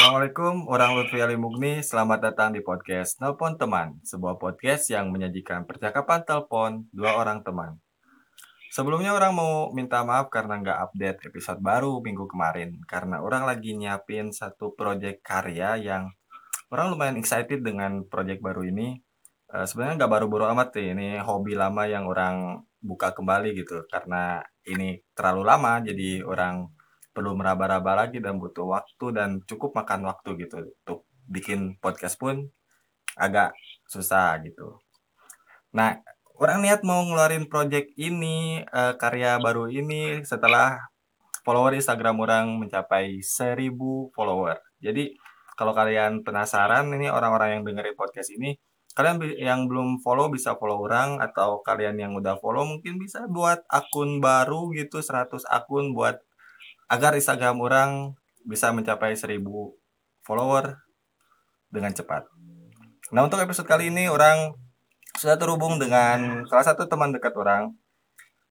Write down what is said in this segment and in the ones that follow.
Assalamualaikum, orang Lutfi Ali Mugni. Selamat datang di podcast Nelpon Teman, sebuah podcast yang menyajikan percakapan telepon dua orang teman. Sebelumnya orang mau minta maaf karena nggak update episode baru minggu kemarin, karena orang lagi nyiapin satu project karya yang orang lumayan excited dengan project baru ini. Uh, sebenarnya nggak baru-baru amat sih, ini hobi lama yang orang buka kembali gitu, karena ini terlalu lama, jadi orang perlu meraba-raba lagi dan butuh waktu dan cukup makan waktu gitu untuk bikin podcast pun agak susah gitu. Nah, orang niat mau ngeluarin project ini uh, karya baru ini setelah follower Instagram orang mencapai 1000 follower. Jadi kalau kalian penasaran ini orang-orang yang dengerin podcast ini, kalian yang belum follow bisa follow orang atau kalian yang udah follow mungkin bisa buat akun baru gitu 100 akun buat agar Instagram orang bisa mencapai 1000 follower dengan cepat. Nah, untuk episode kali ini orang sudah terhubung dengan salah satu teman dekat orang.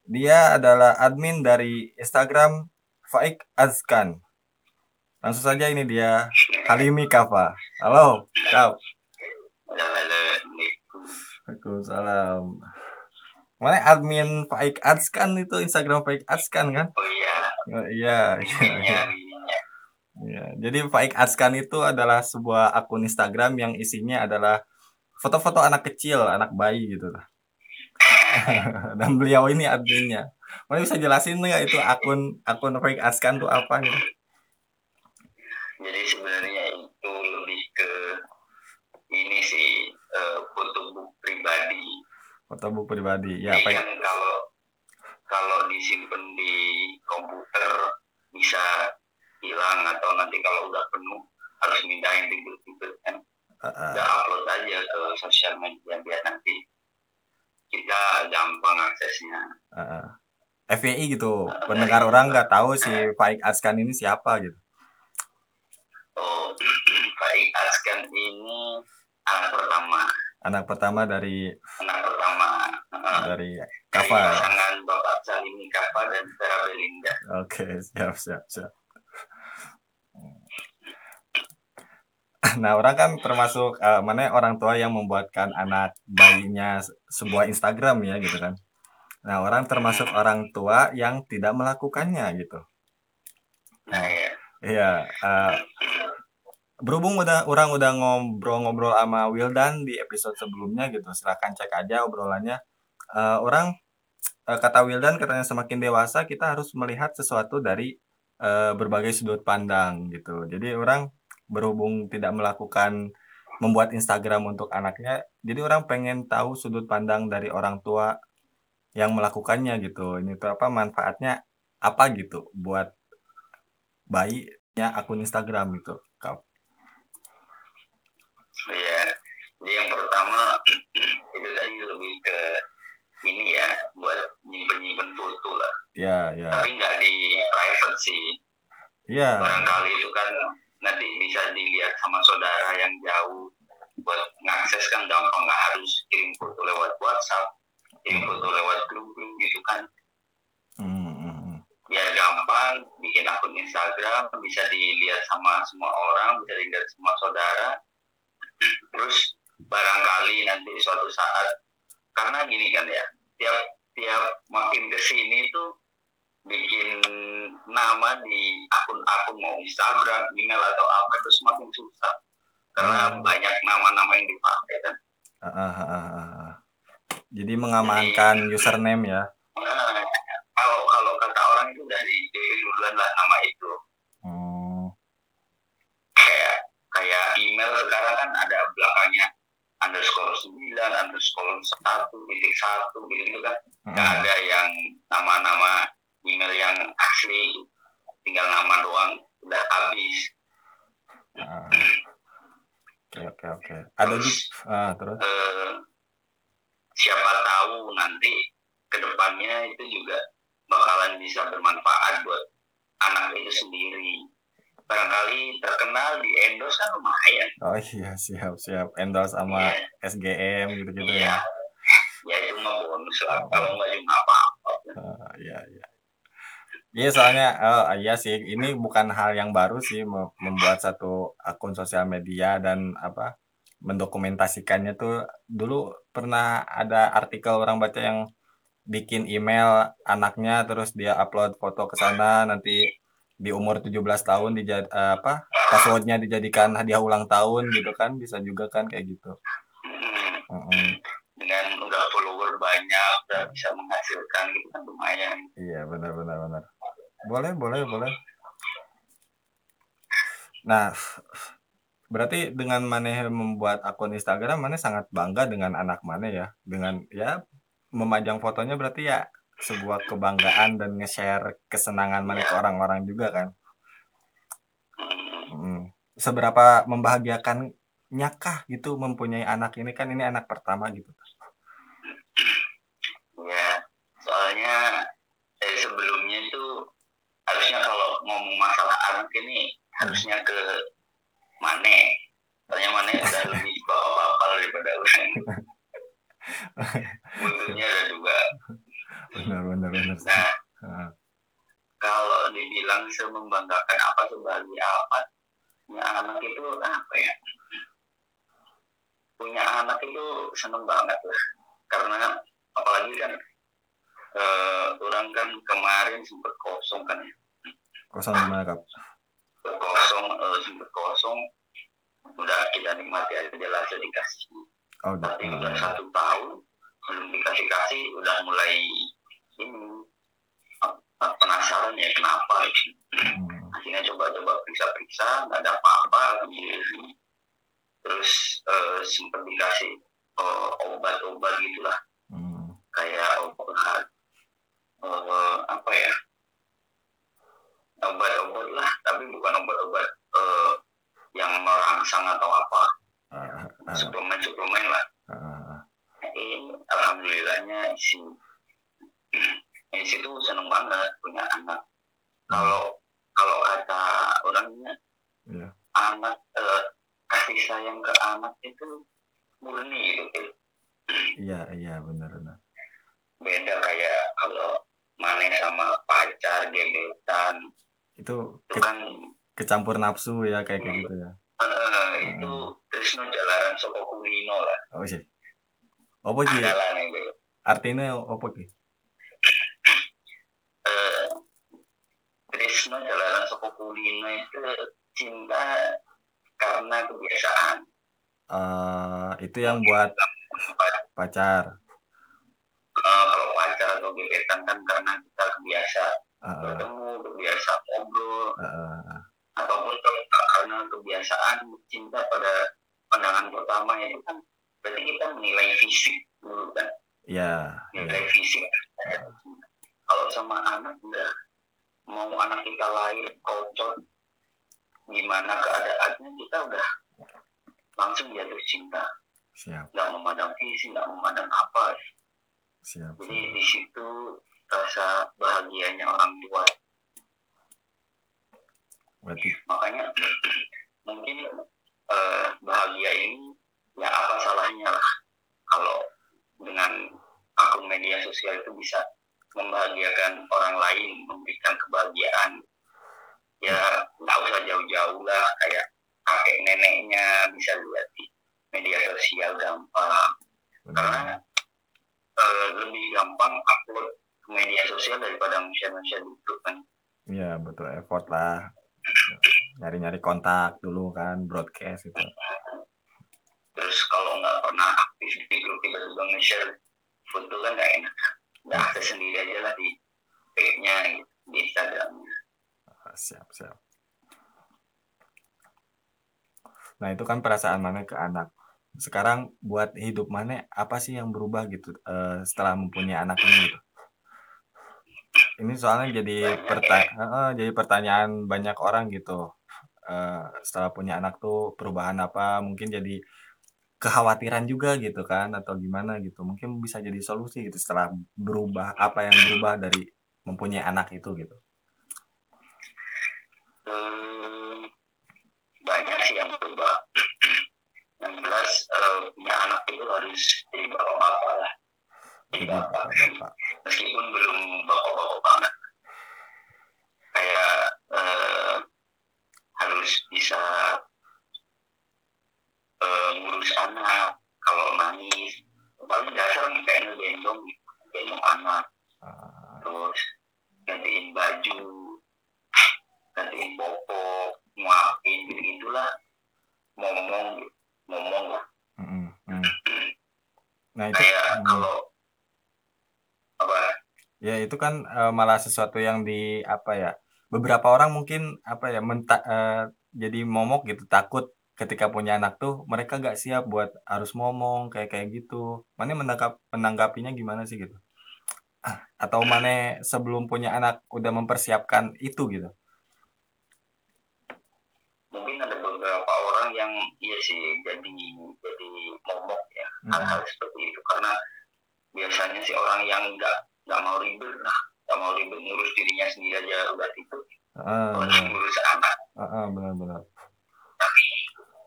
Dia adalah admin dari Instagram Faik Azkan. Langsung saja ini dia Halimi Kafa. Halo, Kaf. Waalaikumsalam. Mana admin Faik Azkan itu Instagram Faik Azkan kan? Oh iya. Oh, iya, iya. Ya, jadi Faik Azkan itu adalah sebuah akun Instagram yang isinya adalah foto-foto anak kecil, anak bayi gitu. Dan beliau ini adminnya. Mana bisa jelasin nggak itu akun akun Faik Azkan tuh apa gitu? Jadi sebenarnya itu lebih ke ini sih uh, foto book pribadi. Foto book pribadi, ya. Apa ya? Kalau kalau disimpan di komputer bisa hilang atau nanti kalau udah penuh harus mindahin ribet-ribet kan uh, uh. upload aja ke sosial media biar nanti kita gampang aksesnya uh, uh. FYI gitu uh, pendengar orang nggak tahu si Faik Askan ini siapa gitu oh Faik Askan ini anak pertama anak pertama dari anak pertama. Uh, dari pasangan Bapak Salimi Kava dan Vera Belinda. Oke okay, siap siap siap. Nah, orang kan termasuk uh, mana orang tua yang membuatkan anak bayinya sebuah Instagram ya gitu kan. Nah, orang termasuk orang tua yang tidak melakukannya gitu. Nah, iya, uh, berhubung udah orang udah ngobrol-ngobrol sama Wildan di episode sebelumnya gitu. Silahkan cek aja obrolannya. Uh, orang uh, kata Wildan katanya semakin dewasa kita harus melihat sesuatu dari uh, berbagai sudut pandang gitu. Jadi orang berhubung tidak melakukan membuat Instagram untuk anaknya, jadi orang pengen tahu sudut pandang dari orang tua yang melakukannya gitu. Ini tuh apa manfaatnya apa gitu buat bayinya akun Instagram gitu. Iya, jadi yang pertama itu tadi lebih ke ini ya buat nyimpen-nyimpen foto lah. Iya, iya. Tapi nggak di private sih. Iya. Barangkali itu kan nanti bisa dilihat sama saudara yang jauh buat ngakses kan gampang nggak harus kirim foto lewat WhatsApp kirim foto lewat grup gitu kan hmm. biar gampang bikin akun Instagram bisa dilihat sama semua orang bisa dilihat sama saudara terus barangkali nanti suatu saat karena gini kan ya tiap tiap makin ke sini tuh bikin nama di akun-akun mau Instagram, email atau apa itu semakin susah karena hmm. banyak nama-nama yang dipakai kan. Uh, uh, uh, uh. Jadi mengamankan Jadi, username ya. Uh, kalau kalau kata orang itu dari dari duluan lah nama itu. Hmm. Kayak email sekarang kan ada belakangnya underscore sembilan underscore satu titik satu gitu kan. Nggak hmm. ada yang nama-nama email yang asli tinggal nama doang udah habis ah. oke oke oke ada di ah, terus uh, siapa tahu nanti ke depannya itu juga bakalan bisa bermanfaat buat anak itu sendiri barangkali terkenal di endorse kan lumayan. Oh iya siap siap. Endorse sama yeah. SGM gitu gitu yeah. ya. Ya itu mah bonus lah. Kalau nggak cuma apa-apa. Uh, iya iya. Iya soalnya oh iya sih. Ini bukan hal yang baru sih me membuat satu akun sosial media dan apa, mendokumentasikannya tuh. Dulu pernah ada artikel orang baca yang bikin email anaknya terus dia upload foto ke sana nanti di umur 17 tahun dijad eee, apa, password-nya dijadikan hadiah ulang tahun gitu kan, bisa juga kan kayak gitu. Hmm, dengan udah follower banyak, udah bisa menghasilkan gitu kan lumayan. Iya benar benar benar. Boleh boleh boleh. Nah, berarti dengan maneh membuat akun Instagram maneh sangat bangga dengan anak maneh ya? Dengan ya memajang fotonya berarti ya sebuah kebanggaan dan nge-share kesenangan Iya. orang-orang juga kan? Mhm. Seberapa membahagiakannya kah gitu mempunyai anak ini? Kan ini anak pertama gitu. Iya, soalnya dari sebelumnya itu harusnya kalau ngomong masalah anak ini harusnya ke Mane. Soalnya Mane udah lebih bapak-bapak daripada orang. Butuhnya ada dua. Benar benar benar. Nah, kalau dibilang semembanggakan apa, sebahagia apa, punya anak itu apa ya? Punya anak itu seneng banget lah. Karena apalagi kan eh, orang kan kemarin sempet kosong kan ya. Kosong gimana, Kak? Kosong, eh, sempet kosong. Udah kita nikmati aja lah dikasih. Oh udah. Tapi udah satu tahun belum dikasih-kasih udah mulai ya kenapa gitu. Mhm. akhirnya coba-coba periksa-periksa nggak ada apa-apa alhamdulillah. terus eh, sempat dikasih eh, obat-obat gitulah Mhm. kayak obat eh, apa ya obat-obat lah tapi bukan obat-obat eh, yang merangsang atau apa Heeh heeh suplemen-suplemen lah ini alhamdulillahnya si di situ seneng banget punya anak kalau kalau kata orangnya Iya. anak eh, kasih sayang ke anak itu murni gitu Iya iya benar benar. beda kayak kalau mana sama pacar gebetan Itu itu ke kan kecampur nafsu ya kayak kayak gitu ya? eh, itu terus jalanan soko kulino lah Oh sih. Ki? andalan itu Artinya opo ki? eh, Trisno jalanan soko kulino itu cinta karena kebiasaan Eh itu yang buat pacar. Eh, kalau pacar atau gebetan kan karena kita kebiasa Heeh bertemu kebiasa ngobrol heeh. ataupun kalau karena kebiasaan cinta pada pandangan pertama itu kan berarti kita menilai fisik dulu kan Iya. nilai iya. fisik kalau sama anak enggak mau anak kita lahir kocok gimana keadaannya? Kita udah langsung jatuh cinta. Siap. Nggak memandang fisik nggak memandang apa. Siap. jadi di situ rasa bahagianya orang tua. Berarti makanya mungkin eh, bahagia ini ya apa salahnya lah. Kalau dengan akun media sosial itu bisa membahagiakan orang lain memberikan kebahagiaan. Ya nggak usah jauh-jauh lah kayak kakek neneknya bisa lihat di media sosial gampang. Karena eh, lebih gampang upload ke media sosial daripada share-share di YouTube kan. Iya betul effort lah. Nyari-nyari kontak dulu kan broadcast itu. terus kalau nggak pernah aktif di grup tiba-tiba nge-share foto kan nggak enak akses sendiri aja lah di gitu, di Instagram Ah, Siap siap. Nah itu kan perasaan mana ke anak. Sekarang buat hidup mana apa sih yang berubah gitu eh, setelah mempunyai anak ini gitu? Ini soalnya jadi perta- heeh, jadi pertanyaan banyak orang gitu. Eh, setelah punya anak tuh perubahan apa? Mungkin jadi kekhawatiran juga gitu kan atau gimana gitu. Mungkin bisa jadi solusi gitu setelah berubah apa yang berubah dari mempunyai anak itu gitu. Hmm, banyak sih yang berubah. Yang jelas uh, punya anak itu harus jadi bapak bapak lah. Jadi bapak, bapak. meskipun belum bapak bapak banget. Kayak uh, harus bisa uh, ngurus anak kalau nangis paling dasar kayak ngegendong gendong anak uh. terus gantiin baju gantiin popok nguapin gitu gitulah ngomong ngomong lah mm -hmm. nah itu kayak mm. kalau apa ya itu kan uh, malah sesuatu yang di apa ya beberapa orang mungkin apa ya menta, uh, jadi momok gitu takut ketika punya anak tuh mereka gak siap buat harus ngomong kayak kayak gitu. Mana menangkap menanggapinya gimana sih gitu? Atau mana sebelum punya anak udah mempersiapkan itu gitu? Mungkin ada beberapa orang yang iya sih jadi jadi momok ya hmm. hal-hal seperti itu karena biasanya sih orang yang nggak nggak mau ribet lah nggak mau ribet ngurus dirinya sendiri aja udah itu uh, ngurus anak uh, uh, benar-benar tapi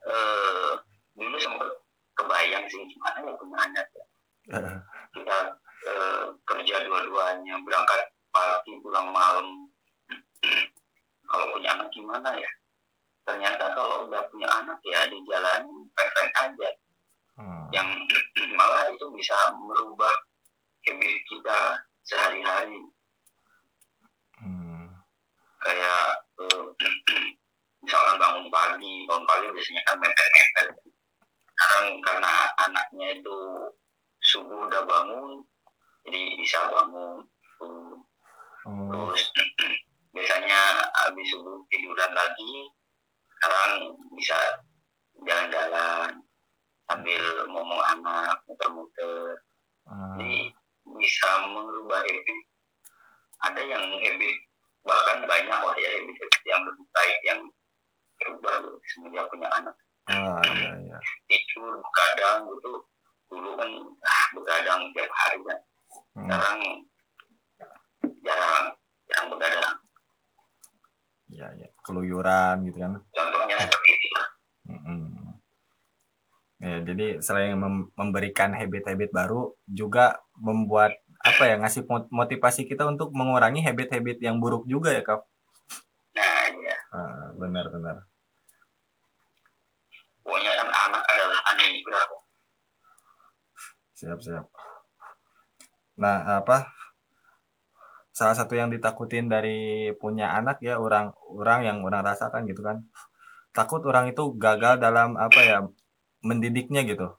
uh, dulu sempat kebayang sih gimana ya punya anak ya uh. kita uh, kerja dua-duanya berangkat pagi pulang malam kalau punya anak gimana ya ternyata kalau udah punya anak ya di jalan perfect aja hmm. yang malah itu bisa merubah habit kita sehari-hari hmm. kayak uh, misalkan bangun pagi bangun pagi biasanya kan mepet-mepet sekarang karena anaknya itu subuh udah bangun jadi bisa bangun hmm. terus biasanya habis subuh tiduran lagi sekarang bisa jalan-jalan sambil ngomong anak muter-muter hmm. jadi bisa merubah habit ada yang habit bahkan banyak lah ya habit, -habit yang lebih baik yang baru semenjak punya anak. Ah, iya, iya. tidur begadang gitu. Dulu kan ah, begadang tiap hari kan. Hmm. sekarang jarang jarang begadang. Ya ya keluyuran gitu kan. Contohnya seperti itu. Hmm. ya jadi selain mem memberikan habit-habit baru juga membuat apa ya ngasih motivasi kita untuk mengurangi habit-habit yang buruk juga ya kak? Nah iya. Ah, benar benar pokoknya kan anak adalah anugerah siap siap. Nah apa? Salah satu yang ditakutin dari punya anak ya orang orang yang orang rasakan gitu kan. Takut orang itu gagal dalam apa ya mendidiknya gitu.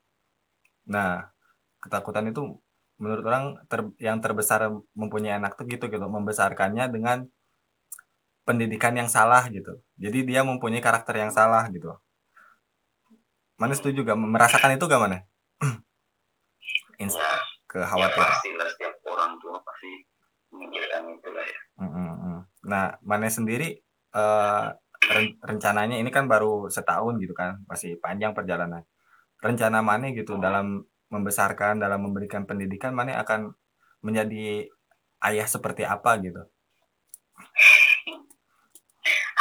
Nah ketakutan itu menurut orang ter, yang terbesar mempunyai anak tuh gitu gitu. Membesarkannya dengan pendidikan yang salah gitu. Jadi dia mempunyai karakter yang salah gitu. Mana setuju gak? Merasakan itu gak mana? Ins ya, kekhawatiran. Ya pasti lah setiap orang tua pasti memikirkan itu lah ya. Mm -hmm. Nah, mana sendiri uh, rencananya ini kan baru setahun gitu kan, masih panjang perjalanan. Rencana mana gitu hmm. dalam membesarkan, dalam memberikan pendidikan, mana akan menjadi ayah seperti apa gitu?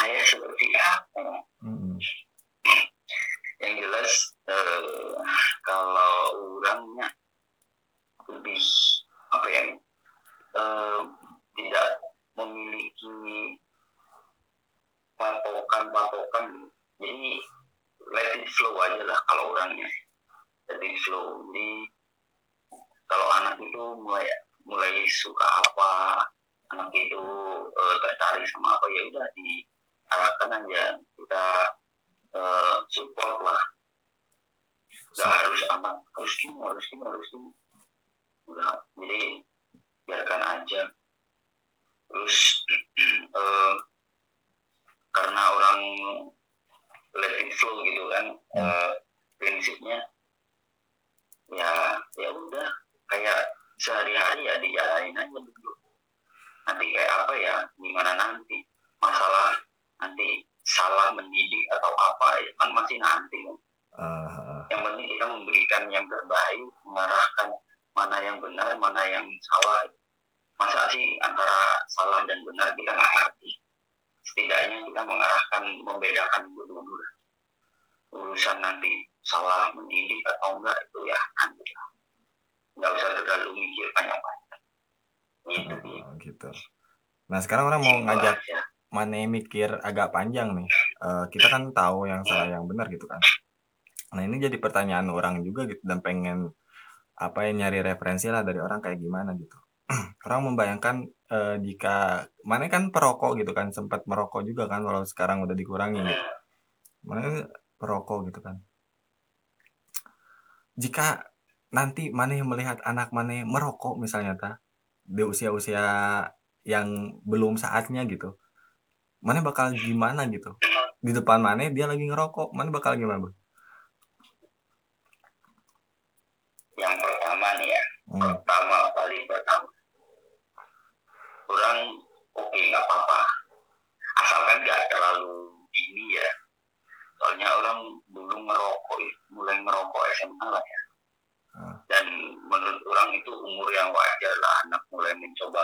ayah seperti apa? Mm -hmm yang jelas uh, kalau orangnya lebih apa ya uh, tidak memiliki patokan-patokan. Jadi let it flow aja lah kalau orangnya. Let it flow. Jadi kalau anak itu mulai mulai suka apa anak itu uh, tertarik sama apa ya udah diarahkan aja kita uh, support lah. Nggak harus aman harus ini harus ini harus ini udah jadi biarkan aja. Terus uh, karena orang let it flow gitu kan uh, prinsipnya ya ya udah. Kayak sehari-hari ya dijalanin aja dulu nanti kayak apa ya gimana nanti? Masalah nanti salah mendidik atau apa ya kan masih nanti. Uh, yang penting kita memberikan yang terbaik mengarahkan mana yang benar mana yang salah. Masa sih antara salah dan benar kita nggak ngerti. Setidaknya kita mengarahkan membedakan dulu urusan nanti salah mendidik atau enggak itu ya nanti nggak usah terlalu mikir banyak-banyak. Gitu, uh, gitu. Nah sekarang orang mau ngajak ya mana mikir agak panjang nih. Uh, kita kan tahu yang salah yang benar gitu kan. Nah ini jadi pertanyaan orang juga gitu dan pengen apa ya nyari referensi lah dari orang kayak gimana gitu. orang membayangkan uh, jika mana kan perokok gitu kan sempat merokok juga kan walau sekarang udah dikurangi gitu. Mana perokok gitu kan. Jika nanti mana yang melihat anak mana merokok misalnya ta di usia-usia yang belum saatnya gitu mana bakal gimana gitu di depan mana dia lagi ngerokok mana bakal gimana bro? yang pertama nih ya hmm. pertama paling pertama. Kurang oke okay, nggak apa-apa. Asalkan nggak terlalu ini ya. Soalnya orang dulu ngerokok mulai ngerokok SMA lah ya. Dan menurut orang itu umur yang wajar lah anak mulai mencoba.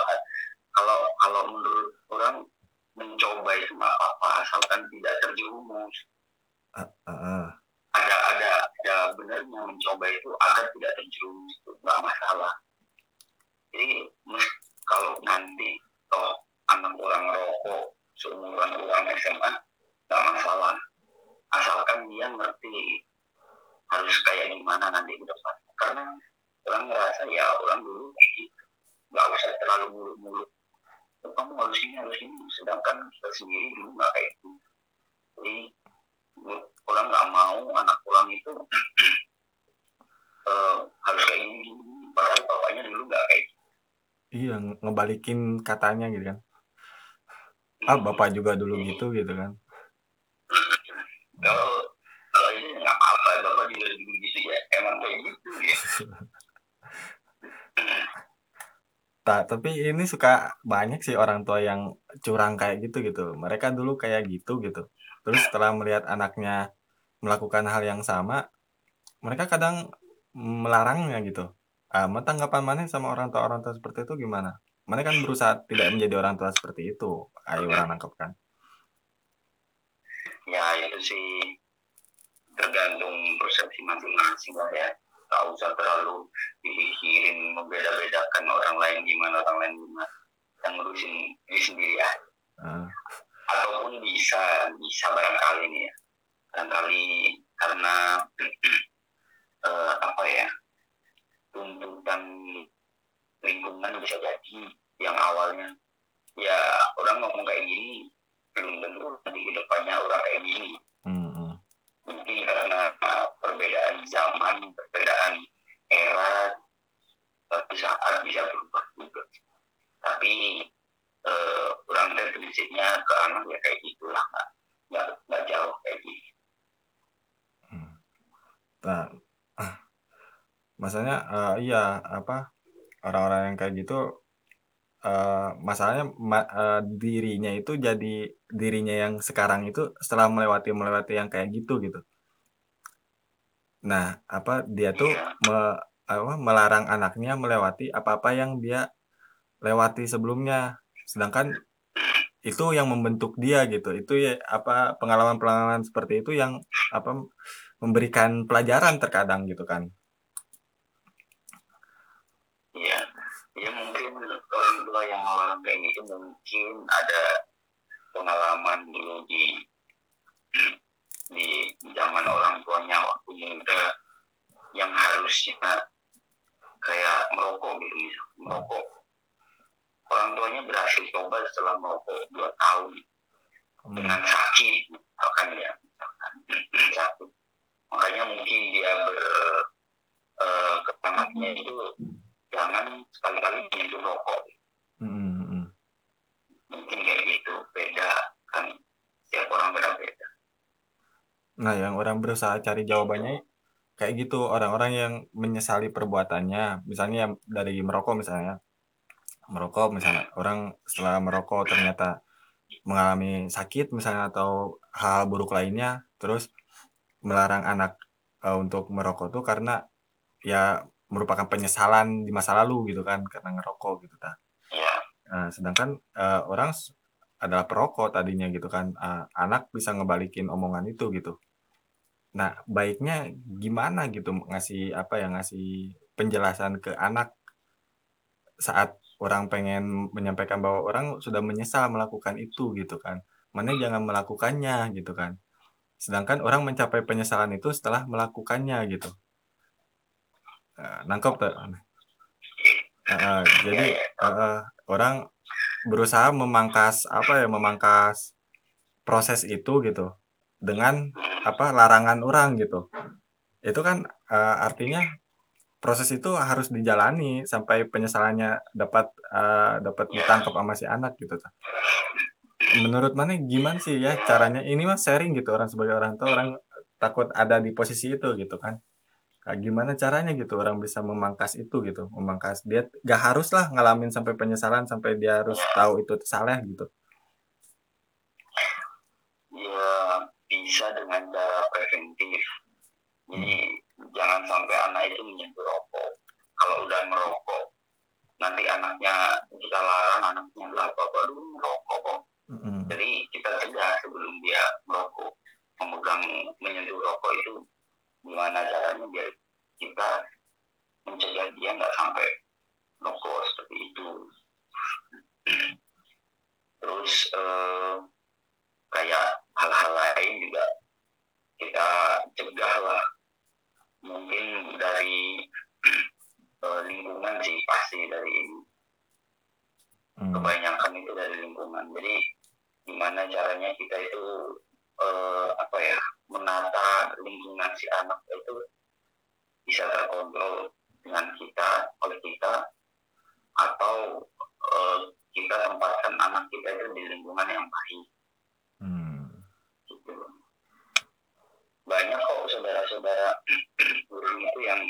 Kalau kalau menurut orang mencoba itu nggak apa-apa asalkan tidak terjerumus. Uh, uh, uh. Ada ada ada benarnya mencoba itu agar tidak terjerumus itu nggak masalah. Jadi kalau nanti kalau anak orang rokok seumuran orang SMA nggak masalah. Asalkan dia ngerti harus kayak gimana nanti ke depan. Karena orang ngerasa ya orang dulu nggak usah terlalu mulut-mulut kamu harus ini harus ini. Sedangkan kita sendiri dulu nggak kayak itu jadi orang nggak mau anak orang itu uh, harus kayak ini padahal bapaknya dulu nggak kayak gitu iya ngebalikin katanya gitu kan ah hmm. bapak juga dulu gitu gitu kan kalau kalau ini nggak apa bapak juga dulu gitu ya emang kayak gitu ya Ta tapi ini suka banyak sih orang tua yang curang kayak gitu gitu. Mereka dulu kayak gitu gitu. Terus setelah melihat anaknya melakukan hal yang sama, mereka kadang melarangnya gitu. Ah, uh, tanggapan mana sama orang tua orang tua seperti itu gimana? Mana kan berusaha tidak menjadi orang tua seperti itu. Ayo orang nangkep kan. Ya itu sih tergantung persepsi masing-masing lah ya tak usah terlalu dipikirin membeda-bedakan orang lain gimana orang lain gimana yang ngurusin diri sendiri ya uh. ataupun bisa bisa barangkali nih ya barangkali karena uh, apa ya tuntutan lingkungan bisa jadi yang awalnya ya orang ngomong kayak gini belum tentu nanti ke depannya orang kayak gini mungkin karena perbedaan zaman, perbedaan era, suatu saat bisa berubah juga. Tapi eh, orang dan prinsipnya ke anak ya kayak gitulah, nggak nggak nggak jauh kayak gitu. Nah, maksudnya uh, iya apa orang-orang yang kayak gitu uh, masalahnya ma uh, dirinya itu jadi dirinya yang sekarang itu setelah melewati melewati yang kayak gitu, gitu. Nah, apa, dia tuh iya. me apa, melarang anaknya melewati apa-apa yang dia lewati sebelumnya. Sedangkan itu yang membentuk dia gitu. Itu ya apa, pengalaman-pengalaman seperti itu yang apa, memberikan pelajaran terkadang gitu kan. Iya. Ya mungkin orang tua yang orang kayak gitu mungkin ada pengalaman dulu di di zaman orang tuanya waktu muda yang harusnya kayak merokok gitu merokok orang tuanya berhasil coba setelah merokok dua tahun hmm. dengan sakit misalkan ya sakit makanya mungkin dia ber uh, ke itu jangan sekali-kali menyentuh rokok. Hmm, hmm. mungkin kayak gitu beda kan setiap orang beda-beda. Nah yang orang berusaha cari jawabannya kayak gitu orang-orang yang menyesali perbuatannya. Misalnya dari merokok misalnya. Merokok misalnya orang setelah merokok ternyata mengalami sakit misalnya atau hal buruk lainnya terus melarang anak uh, untuk merokok tuh karena ya merupakan penyesalan di masa lalu gitu kan karena ngerokok gitu kan. Nah, sedangkan uh, orang adalah perokok tadinya gitu kan uh, anak bisa ngebalikin omongan itu gitu. Nah baiknya gimana gitu ngasih apa ya ngasih penjelasan ke anak saat orang pengen menyampaikan bahwa orang sudah menyesal melakukan itu gitu kan mana jangan melakukannya gitu kan. Sedangkan orang mencapai penyesalan itu setelah melakukannya gitu. Uh, nangkep tuh. Uh, jadi uh, orang berusaha memangkas apa ya memangkas proses itu gitu dengan apa larangan orang gitu. Itu kan uh, artinya proses itu harus dijalani sampai penyesalannya dapat uh, dapat ditangkap sama si anak gitu menurut mana gimana sih ya caranya? Ini mah sharing gitu orang sebagai orang tua orang takut ada di posisi itu gitu kan. Kayak gimana caranya gitu orang bisa memangkas itu gitu memangkas. Dia gak harus lah ngalamin sampai penyesalan sampai dia harus tahu itu salah gitu. Ya bisa dengan cara preventif. Jadi jangan sampai anak itu menyentuh rokok. Kalau udah merokok nanti anaknya kita larang anaknya bapak dulu merokok kok mm-hmm. jadi kita cegah sebelum dia merokok memegang menyentuh rokok itu gimana caranya biar kita mencegah dia nggak sampai rokok seperti itu terus eh, kayak hal-hal lain juga kita cegah lah mungkin dari uh, lingkungan sih pasti dari hmm. kebanyakan itu dari lingkungan jadi gimana caranya kita itu uh, apa ya menata lingkungan si anak itu bisa terkontrol dengan kita oleh kita atau uh, kita tempatkan anak kita itu di lingkungan yang baik hmm. gitu banyak kok saudara-saudara guru itu yang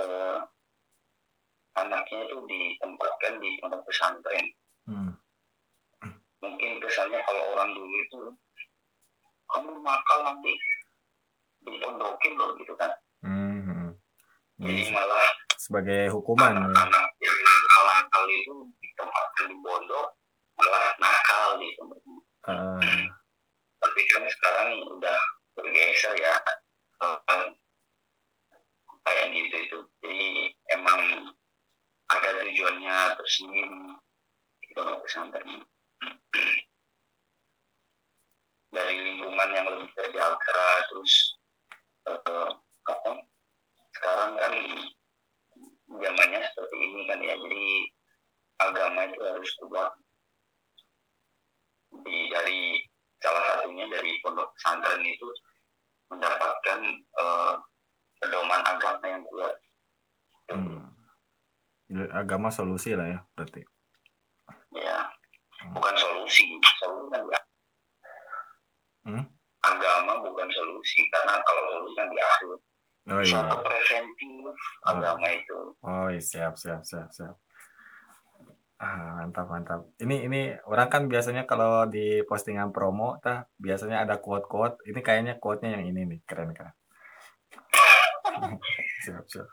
uh, anaknya itu ditempatkan di pondok pesantren. Hmm. Mungkin kesannya kalau orang dulu itu kamu makal nanti dipondokin loh gitu kan. Hmm. Jadi malah sebagai hukuman anak, -anak ya. yang malah nakal itu ditempatkan di pondok malah nakal gitu. Uh. Tapi kan sekarang udah bergeser ya kayak gitu itu jadi emang ada tujuannya tersendiri itu pesantren dari lingkungan yang lebih terjaga terus uh, apa sekarang kan zamannya seperti ini kan ya jadi agama itu harus ubah di dari salah satunya dari pondok pesantren itu mendapatkan uh, pedoman agama yang kuat. Hmm. Agama solusi lah ya berarti. Ya, bukan solusi, solusi kan enggak. Hmm? Agama bukan solusi karena kalau solusi kan di akhir. Oh iya. Satu preventif oh. agama itu. Oh iya, siap siap siap siap. Ah, mantap mantap. Ini ini orang kan biasanya kalau di postingan promo tah biasanya ada quote-quote. Ini kayaknya quote-nya yang ini nih, keren kan. siap siap.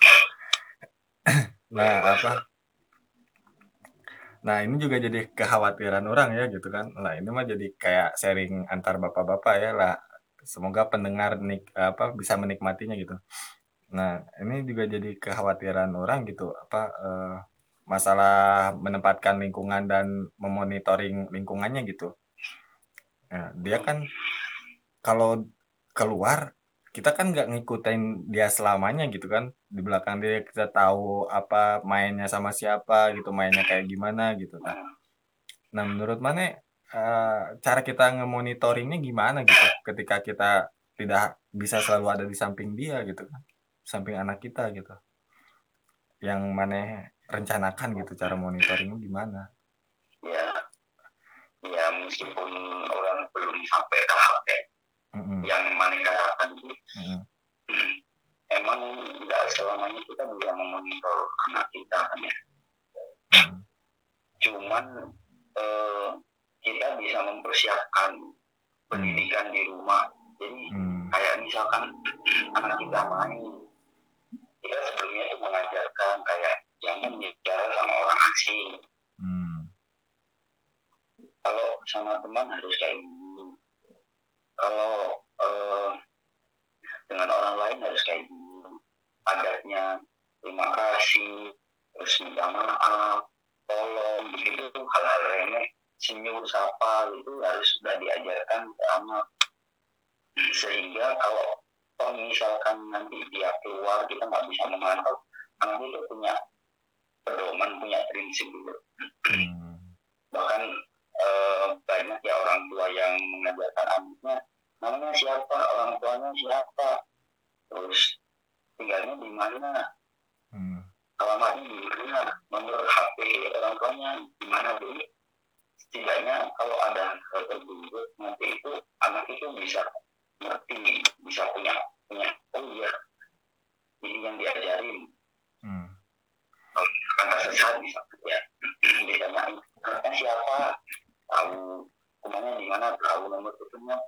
Nah, apa? Nah, ini juga jadi kekhawatiran orang ya gitu kan. Nah, ini mah jadi kayak sharing antar bapak-bapak ya lah. Semoga pendengar nik apa bisa menikmatinya gitu. Nah, ini juga jadi kekhawatiran orang gitu apa eh, masalah menempatkan lingkungan dan memonitoring lingkungannya gitu. Nah, dia kan kalau keluar kita kan nggak ngikutin dia selamanya gitu kan di belakang dia kita tahu apa mainnya sama siapa gitu mainnya kayak gimana gitu kan nah menurut mana uh, cara kita ngemonitoringnya gimana gitu ketika kita tidak bisa selalu ada di samping dia gitu kan samping anak kita gitu yang mana rencanakan gitu cara monitoringnya gimana? Ya, ya meskipun orang belum sampai tahap ya, mm-hmm. yang mana katakan. Emang nggak selamanya kita bisa memonitor anak kita kan ya. Cuman eh, kita bisa mempersiapkan pendidikan di rumah. Jadi mm. kayak misalkan anak kita main, kita sebelumnya itu mengajarkan kayak jangan bicara sama orang asing hmm. kalau sama teman harus kayak gini kalau uh, dengan orang lain harus kayak gini. Adatnya terima kasih terus minta maaf tolong begitu. Hal-hal remeh senyum sapa itu harus sudah diajarkan sama sehingga kalau kalau misalkan nanti dia keluar kita nggak bisa memantau anak itu punya pedoman punya prinsip gitu. Hmm. bahkan eh, banyak ya orang tua yang mengajarkan anaknya namanya siapa? Orang tuanya siapa? Terus tinggalnya di mana? Hmm. alamatnya di mana? Nomor HP orang tuanya di mana jadi setidaknya kalau ada hal tersebut nanti itu anak itu bisa ngerti bisa punya punya oh iya ini yang diajarin. Hmm. kata sesat bisa ya. Ditanyain siapa? Tahu rumahnya di mana? Tahu nomor teleponnya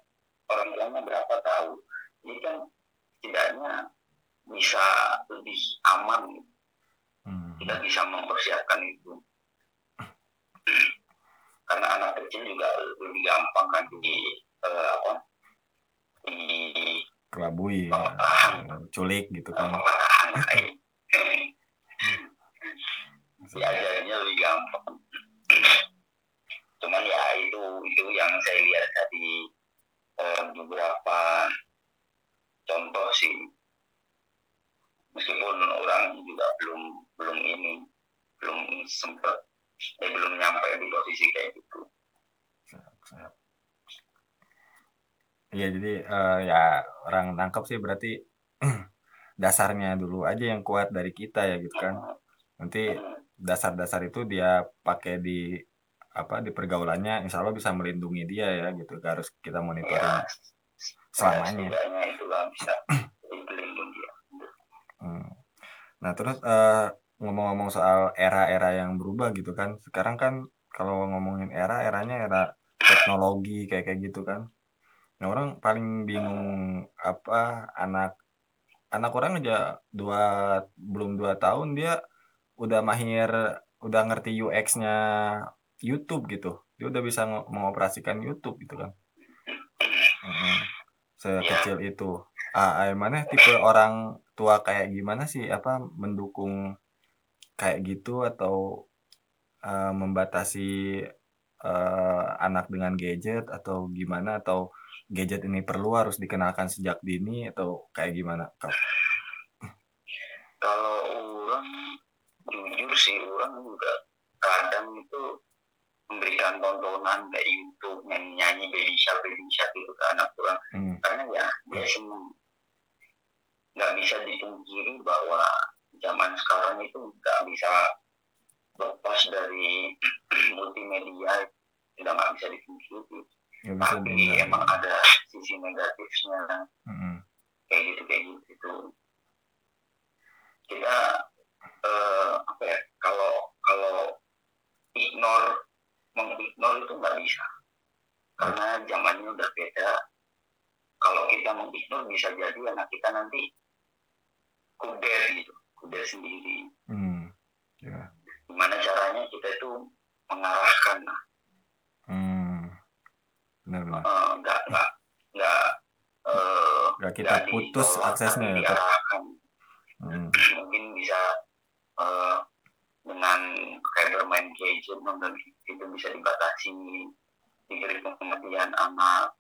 orang tuanya berapa tahu. Jadi kan setidaknya bisa lebih aman. Hmm. kita bisa mempersiapkan itu. Karena anak kecil juga lebih gampang kan di eh, apa? Di Kelabui, ya. culik gitu kan. kayak diajarnya lebih gampang. Cuman ya itu itu yang saya lihat tadi eh, beberapa contoh sih meskipun orang juga belum belum ini belum sempat eh, belum nyampe di posisi kayak gitu. Iya, jadi eh, ya orang tangkap sih berarti dasarnya dulu aja yang kuat dari kita ya gitu kan. Nanti dasar-dasar itu dia pakai di apa di pergaulannya, insya Allah bisa melindungi dia ya gitu. Gak harus kita ya monitoring selamanya. setidaknya itulah bisa jadi pelindung dia Hmm. Nah terus eh, ngomong-ngomong soal era-era yang berubah gitu kan. Sekarang kan kalau ngomongin era, eranya era teknologi kayak kayak gitu kan. Nah orang paling bingung apa anak anak orang aja dua belum dua tahun dia udah mahir udah ngerti UX-nya YouTube gitu. Dia udah bisa ngo- mengoperasikan YouTube gitu kan. Sekecil itu. Ah, ah, mana tipe orang tua kayak gimana sih? Apa mendukung kayak gitu atau eh, membatasi eh, anak dengan gadget atau gimana? Atau gadget ini perlu harus dikenalkan sejak dini atau kayak gimana? Kak? kalau orang jujur sih orang juga kadang itu memberikan tontonan kayak YouTube nyanyi nyanyi baby shark baby shark itu ke anak orang. Hmm. karena ya dia seneng nggak bisa dipungkiri bahwa zaman sekarang itu nggak bisa lepas dari multimedia sudah nggak bisa dipungkiri. Bisa tapi emang ada sisi negatifnya. Mm-mm. kayak gitu kayak gitu. Kita eh, apa ya kalau kalau ignore mengignore itu nggak bisa karena zamannya udah beda kalau kita mengignore bisa jadi anak kita nanti kuder gitu kuder sendiri Hmm. Ya. gimana caranya kita itu mengarahkan Hmm. Benar-benar. eh, nggak nggak nggak eh, Nggak kita putus aksesnya ya. Diarahkan Hmm. mungkin bisa eh, dengan kayak bermain gadget nonton itu bisa dibatasi diberi pengertian anak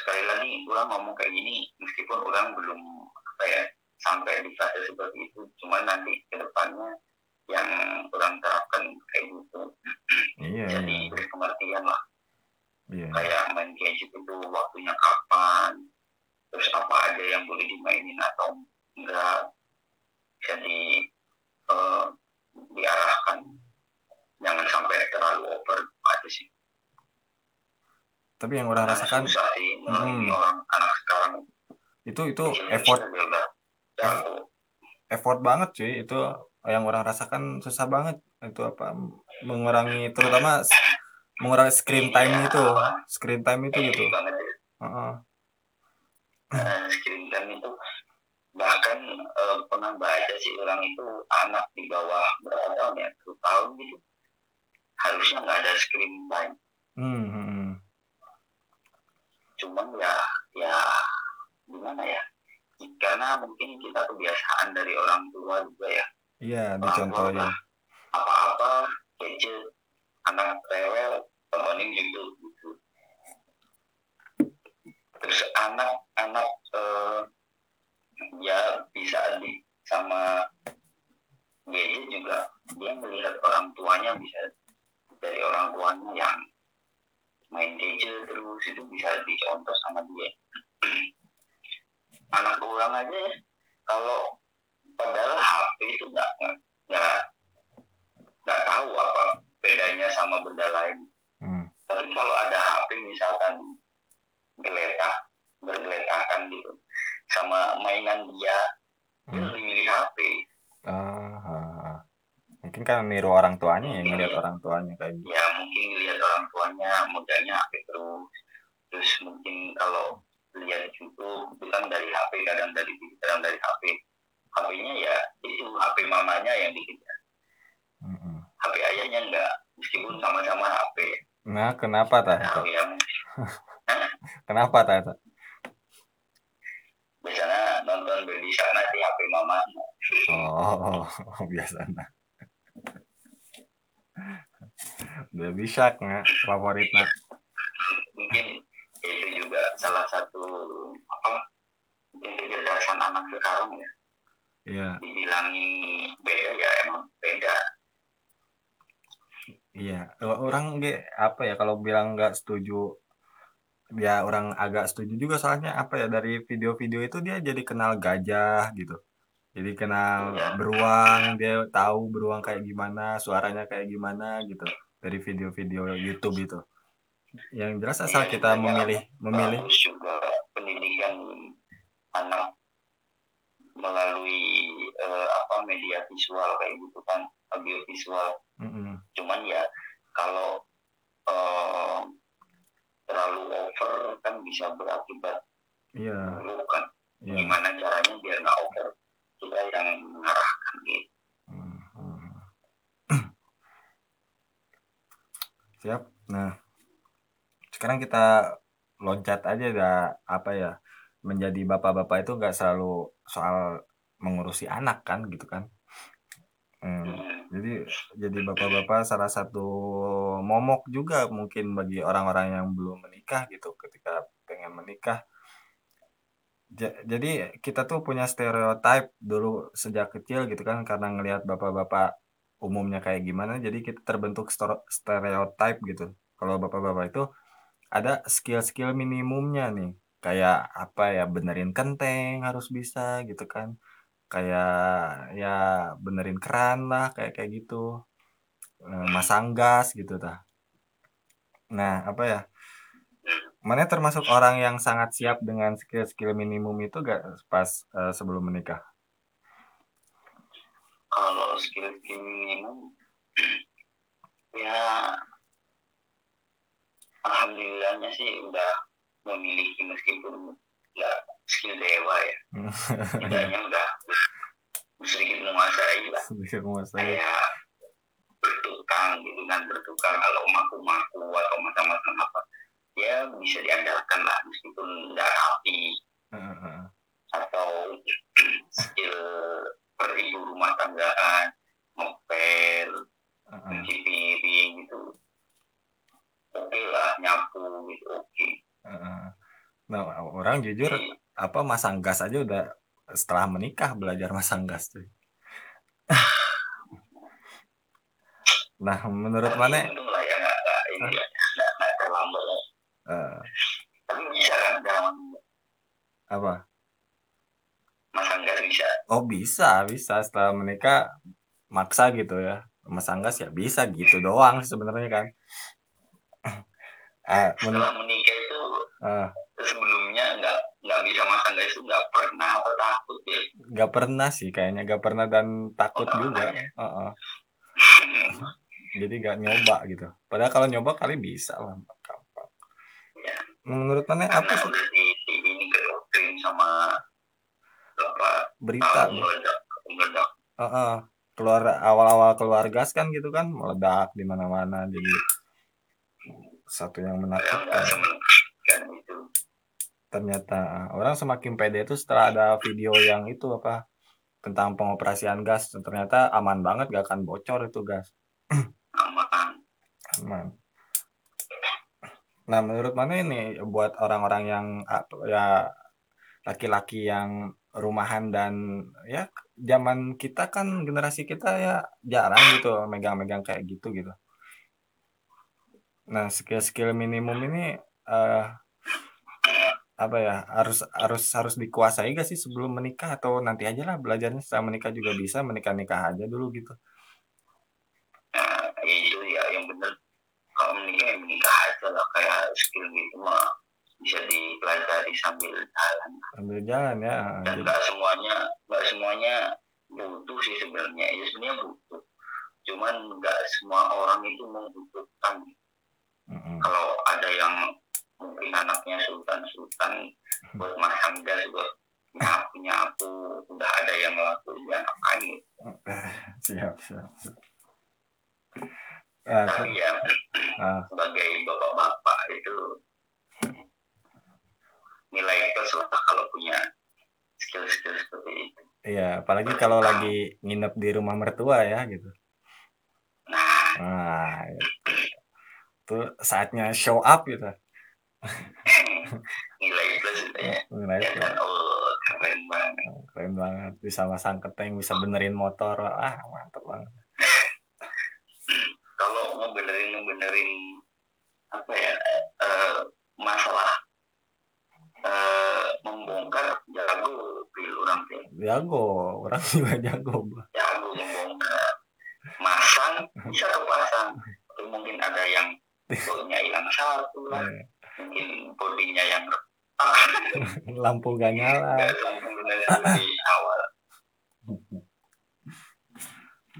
sekali lagi orang ngomong kayak gini meskipun orang belum apa ya sampai di fase seperti itu cuman nanti ke depannya yang orang terapkan kayak gitu. Iya, jadi iya. beri pengertian lah. Iya. kayak main gadget itu waktunya kapan terus apa aja yang boleh dimainin atau enggak. Jadi eh, diarahkan jangan sampai terlalu over aja sih. Tapi yang orang Karena rasakan susah sih Hmm. orang anak sekarang. Itu itu effort effort banget cuy. Itu yang orang rasakan susah banget. Itu apa? Mengurangi terutama mengurangi screen time Iya, itu. apa? screen time itu gitu. Heeh. Nah, screen time itu bahkan eh, pernah baca sih orang itu anak di bawah berapa tahun ya? Satu tahun gitu harusnya nggak ada screen time. Hmm, hmm, hmm. cuman ya ya gimana ya? Karena mungkin kita kebiasaan dari orang tua juga ya. Iya dicontohin. udah apa-apa gadget anak rewel tontonin YouTube gitu. Terus anak-anak eh, ya bisa di sama gadget juga. Dia melihat orang tuanya bisa orang tuanya yang main gadget terus itu bisa dicontoh sama dia anak orang aja ya kalau padahal HP itu nggak nggak nggak tahu apa bedanya sama benda lain Hmm. tapi kalau ada HP misalkan geletak bergeletakan gitu sama mainan dia dia Hmm. lebih milih HP ah, ah. Mungkin kan niru orang tuanya ya ngeliat orang tuanya kayak gitu. Ya mungkin lihat orang tuanya modalnya HP terus. Terus mungkin kalau lihat YouTube itu kan dari HP kadang dari kadang dari HP HP-nya ya itu HP mamanya yang dikejar Mm-mm. HP ayahnya enggak meskipun sama-sama HP nah kenapa ta tahu ya kenapa ta biasanya nonton di sana di HP mamanya. Oh biasa nah udah bisa nggak favoritnya. Mungkin itu juga salah satu apa mungkin kecerdasan anak sekarang ya. Iya. Dibilangi beda ya emang beda. Iya. Orang ge apa ya kalau bilang nggak setuju ya orang agak setuju juga soalnya apa ya dari video-video itu dia jadi kenal gajah gitu jadi kenal beruang dia tahu beruang kayak gimana suaranya kayak gimana gitu dari video-video YouTube itu. Yang jelas asal kita memilih memilih. juga pendidikan anak melalui eh, apa media visual kayak gitu kan audio visual. Mm-mm. cuman ya kalau eh, terlalu over kan bisa berakibat iya. buruk kan. Iya. Gimana caranya biar nggak over kita yang mengarahkan gitu siap. Nah sekarang kita loncat aja dah apa ya menjadi bapak-bapak itu nggak selalu soal mengurusi anak kan gitu kan? Hmm, Hmm, jadi jadi bapak-bapak salah satu momok juga mungkin bagi orang-orang yang belum menikah gitu ketika pengen menikah Ja- jadi kita tuh punya stereotype dulu sejak kecil gitu kan karena ngelihat bapak-bapak umumnya kayak gimana jadi kita terbentuk stereotype gitu. Kalau bapak-bapak itu ada skill-skill minimumnya nih kayak apa ya benerin kenteng harus bisa gitu kan kayak ya benerin keran lah kayak kayak gitu. Eh, masang gas gitu tah. Nah apa ya mana termasuk orang yang sangat siap dengan skill-skill minimum itu gak pas eh, sebelum menikah? Kalau skill minimum ya alhamdulillahnya sih udah memiliki meskipun ya skill dewa ya. Tidaknya udah sedikit menguasai lah. Sedikit menguasai. Kayak bertukang gitu kan bertukang. Kalau maku-maku atau macam-macam ya bisa diandalkan lah meskipun nggak rapi. Heeh. atau skill beribu rumah tanggaan ngepel cuci piring gitu. Oke lah nyapu gitu oke. Heeh. nah orang jujur apa masang gas aja udah setelah menikah belajar masang gas tuh nah menurut mana ya ini ya nggak nggak terlambat ya. eh, tapi bisa kan dalam apa masang gas bisa oh bisa. Setelah menikah maksa gitu ya. Masang gas ya bisa gitu doang sebenarnya kan. Eh, setelah menikah itu eh, sebelumnya nggak nggak bisa masang gas itu nggak pernah takut ya? Nggak pernah sih kayaknya. Nggak pernah dan takut juga. Heeh. jadi nggak nyoba gitu. Padahal kalau nyoba kali bisa lah gampang. Ya. menurut mana apa sih udah di, di ini kedoktrin sama apa berita tahu meledak meledak. Heeh. keluar awal-awal keluar gas kan gitu kan meledak di mana-mana jadi satu yang menakutkan. semenakutkan itu ternyata ah, orang semakin pede itu setelah ada video yang itu apa tentang pengoperasian gas ternyata aman banget gak akan bocor itu gas. Aman. Teman nah menurut mana ini buat orang-orang yang apa ya laki-laki yang rumahan dan ya zaman kita kan generasi kita ya jarang gitu megang-megang kayak gitu gitu. Nah skill-skill minimum ini uh, apa ya harus harus harus dikuasai gak sih sebelum menikah? Atau nanti aja lah belajarnya setelah menikah juga bisa menikah nikah aja dulu gitu. Nah itu ya yang benar kalau menikah ya menikah aja lah kayak skill gitu mah bisa dipelajari sambil jalan sambil jalan ya dan nggak semuanya nggak semuanya butuh sih sebenarnya ya sebenarnya butuh cuman nggak semua orang itu membutuhkan mm-hmm. kalau ada yang mungkin anaknya sultan sultan buat masang gas buat nyapu nyapu udah ada yang ngelakuin ya ngapain siap siap, siap. Uh, tapi ya uh. sebagai bapak-bapak itu nilai plus lah kalau punya skill-skill seperti itu. Iya, apalagi kalau lagi nginep di rumah mertua ya gitu. Nah, nah itu saatnya show up gitu. nilai plus itu ya. Nilai ya plus. oh, keren banget. Keren banget. Bisa masang keteng, bisa benerin motor. Ah, mantep banget. kalau mau benerin benerin apa ya uh, masalah uh, membongkar jago pil orang teh jago orang juga jago jago membongkar. Masang bisa kepasang atau mungkin ada yang bodinya hilang satu lah. Iya. mungkin bodinya yang lampu gak nyala. Lampu di awal.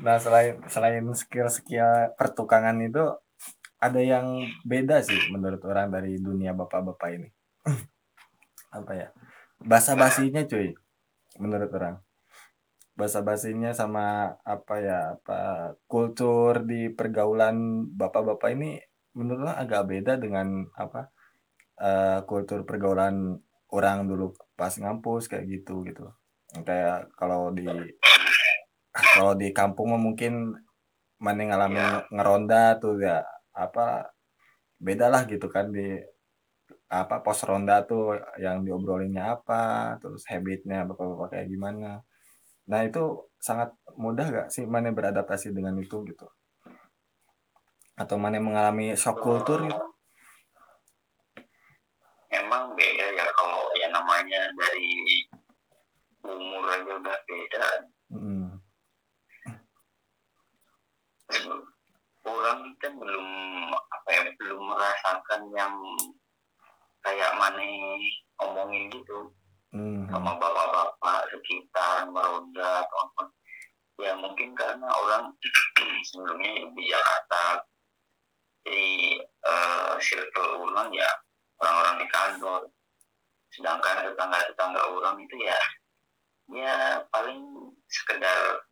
Nah selain selain skill skill pertukangan itu ada yang beda sih menurut orang dari dunia bapak-bapak ini apa ya? Bahasa basinya cuy menurut orang. Bahasa basinya sama apa ya apa kultur di pergaulan bapak-bapak ini menurut orang agak beda dengan apa uh, kultur pergaulan orang dulu pas ngampus kayak gitu gitu. Kayak kalau di kalau di kampung mungkin mana ngalamin ngeronda tuh ya apa beda lah gitu kan di apa pos ronda tuh yang diobrolinnya apa terus habitnya bapak-bapak kayak gimana. Nah itu sangat mudah gak sih mana beradaptasi dengan itu gitu? Atau mana mengalami shock kultur gitu? Emang beda ya kalau ya namanya dari umur aja udah beda. Hmm. orang kan belum apa ya belum merasakan yang kayak mana ngomongin gitu. Hmm. sama bapak-bapak sekitar meronda atau apa ya mungkin karena orang sebelumnya di Jakarta jadi uh, circle ulang ya orang-orang di kantor. Sedangkan tetangga-tetangga orang itu ya ya paling sekedar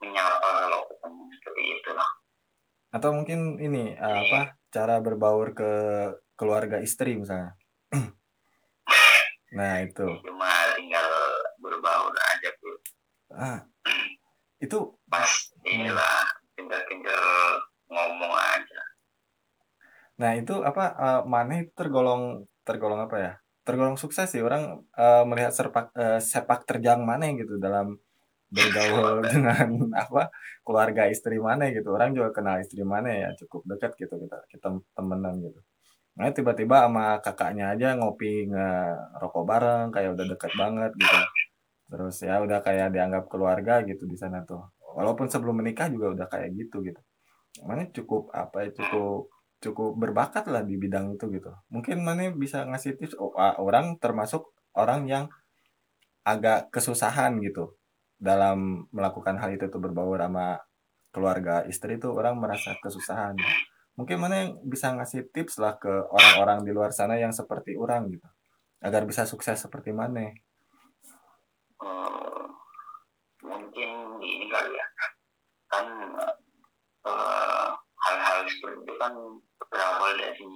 menyapa kalau ketemu seperti itulah. Atau mungkin ini uh, apa cara berbaur ke keluarga istri misalnya. Nah itu. Cuma tinggal berbaur aja tuh. Ah itu pas inilah tinggal-tinggal ngomong aja. Nah itu apa uh, mana itu tergolong tergolong apa ya? Tergolong sukses sih. Orang uh, melihat serpak, uh, sepak terjang mana gitu dalam bergaul dengan apa keluarga istri mana gitu. Orang juga kenal istri mana ya cukup dekat gitu kita kita temenan gitu Nah tiba-tiba sama kakaknya aja ngopi ngerokok bareng kayak udah deket banget gitu. Terus ya udah kayak dianggap keluarga gitu di sana tuh. Walaupun sebelum menikah juga udah kayak gitu gitu. Mana cukup apa ya cukup cukup berbakat lah di bidang itu gitu. Mungkin mana bisa ngasih tips oh, orang termasuk orang yang agak kesusahan gitu dalam melakukan hal itu tuh berbaur sama keluarga istri itu orang merasa kesusahan mungkin mana yang bisa ngasih tips lah ke orang-orang di luar sana yang seperti orang gitu agar bisa sukses seperti mana? Uh, mungkin ini kali ya. Kan uh, hal-hal seperti itu kan berawal dari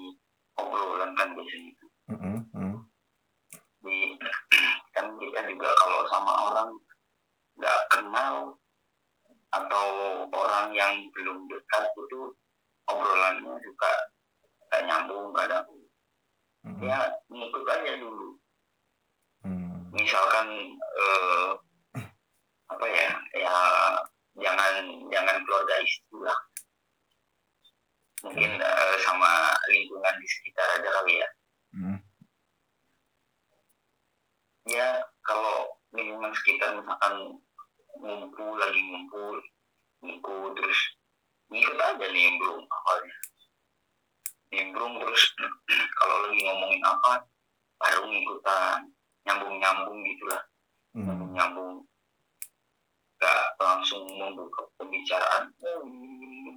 obrolan kan biasanya. Mm. -hmm. di kan kita juga kalau sama orang nggak kenal atau orang yang belum dekat itu obrolannya juga gak nyambung kadang Mm-mm. ya ngikut aja dulu Hmm. misalkan eh, apa ya ya jangan jangan keluarga istri lah mungkin eh, sama lingkungan di sekitar aja kali ya Hmm. ya kalau lingkungan sekitar misalkan ngumpul lagi ngumpul ngumpul terus ngikut aja nimbrung awalnya nimbrung terus kalau lagi ngomongin apa baru ngikutan nyambung nyambung gitulah nyambung Hmm. nyambung gak langsung membuka pembicaraan oh, ini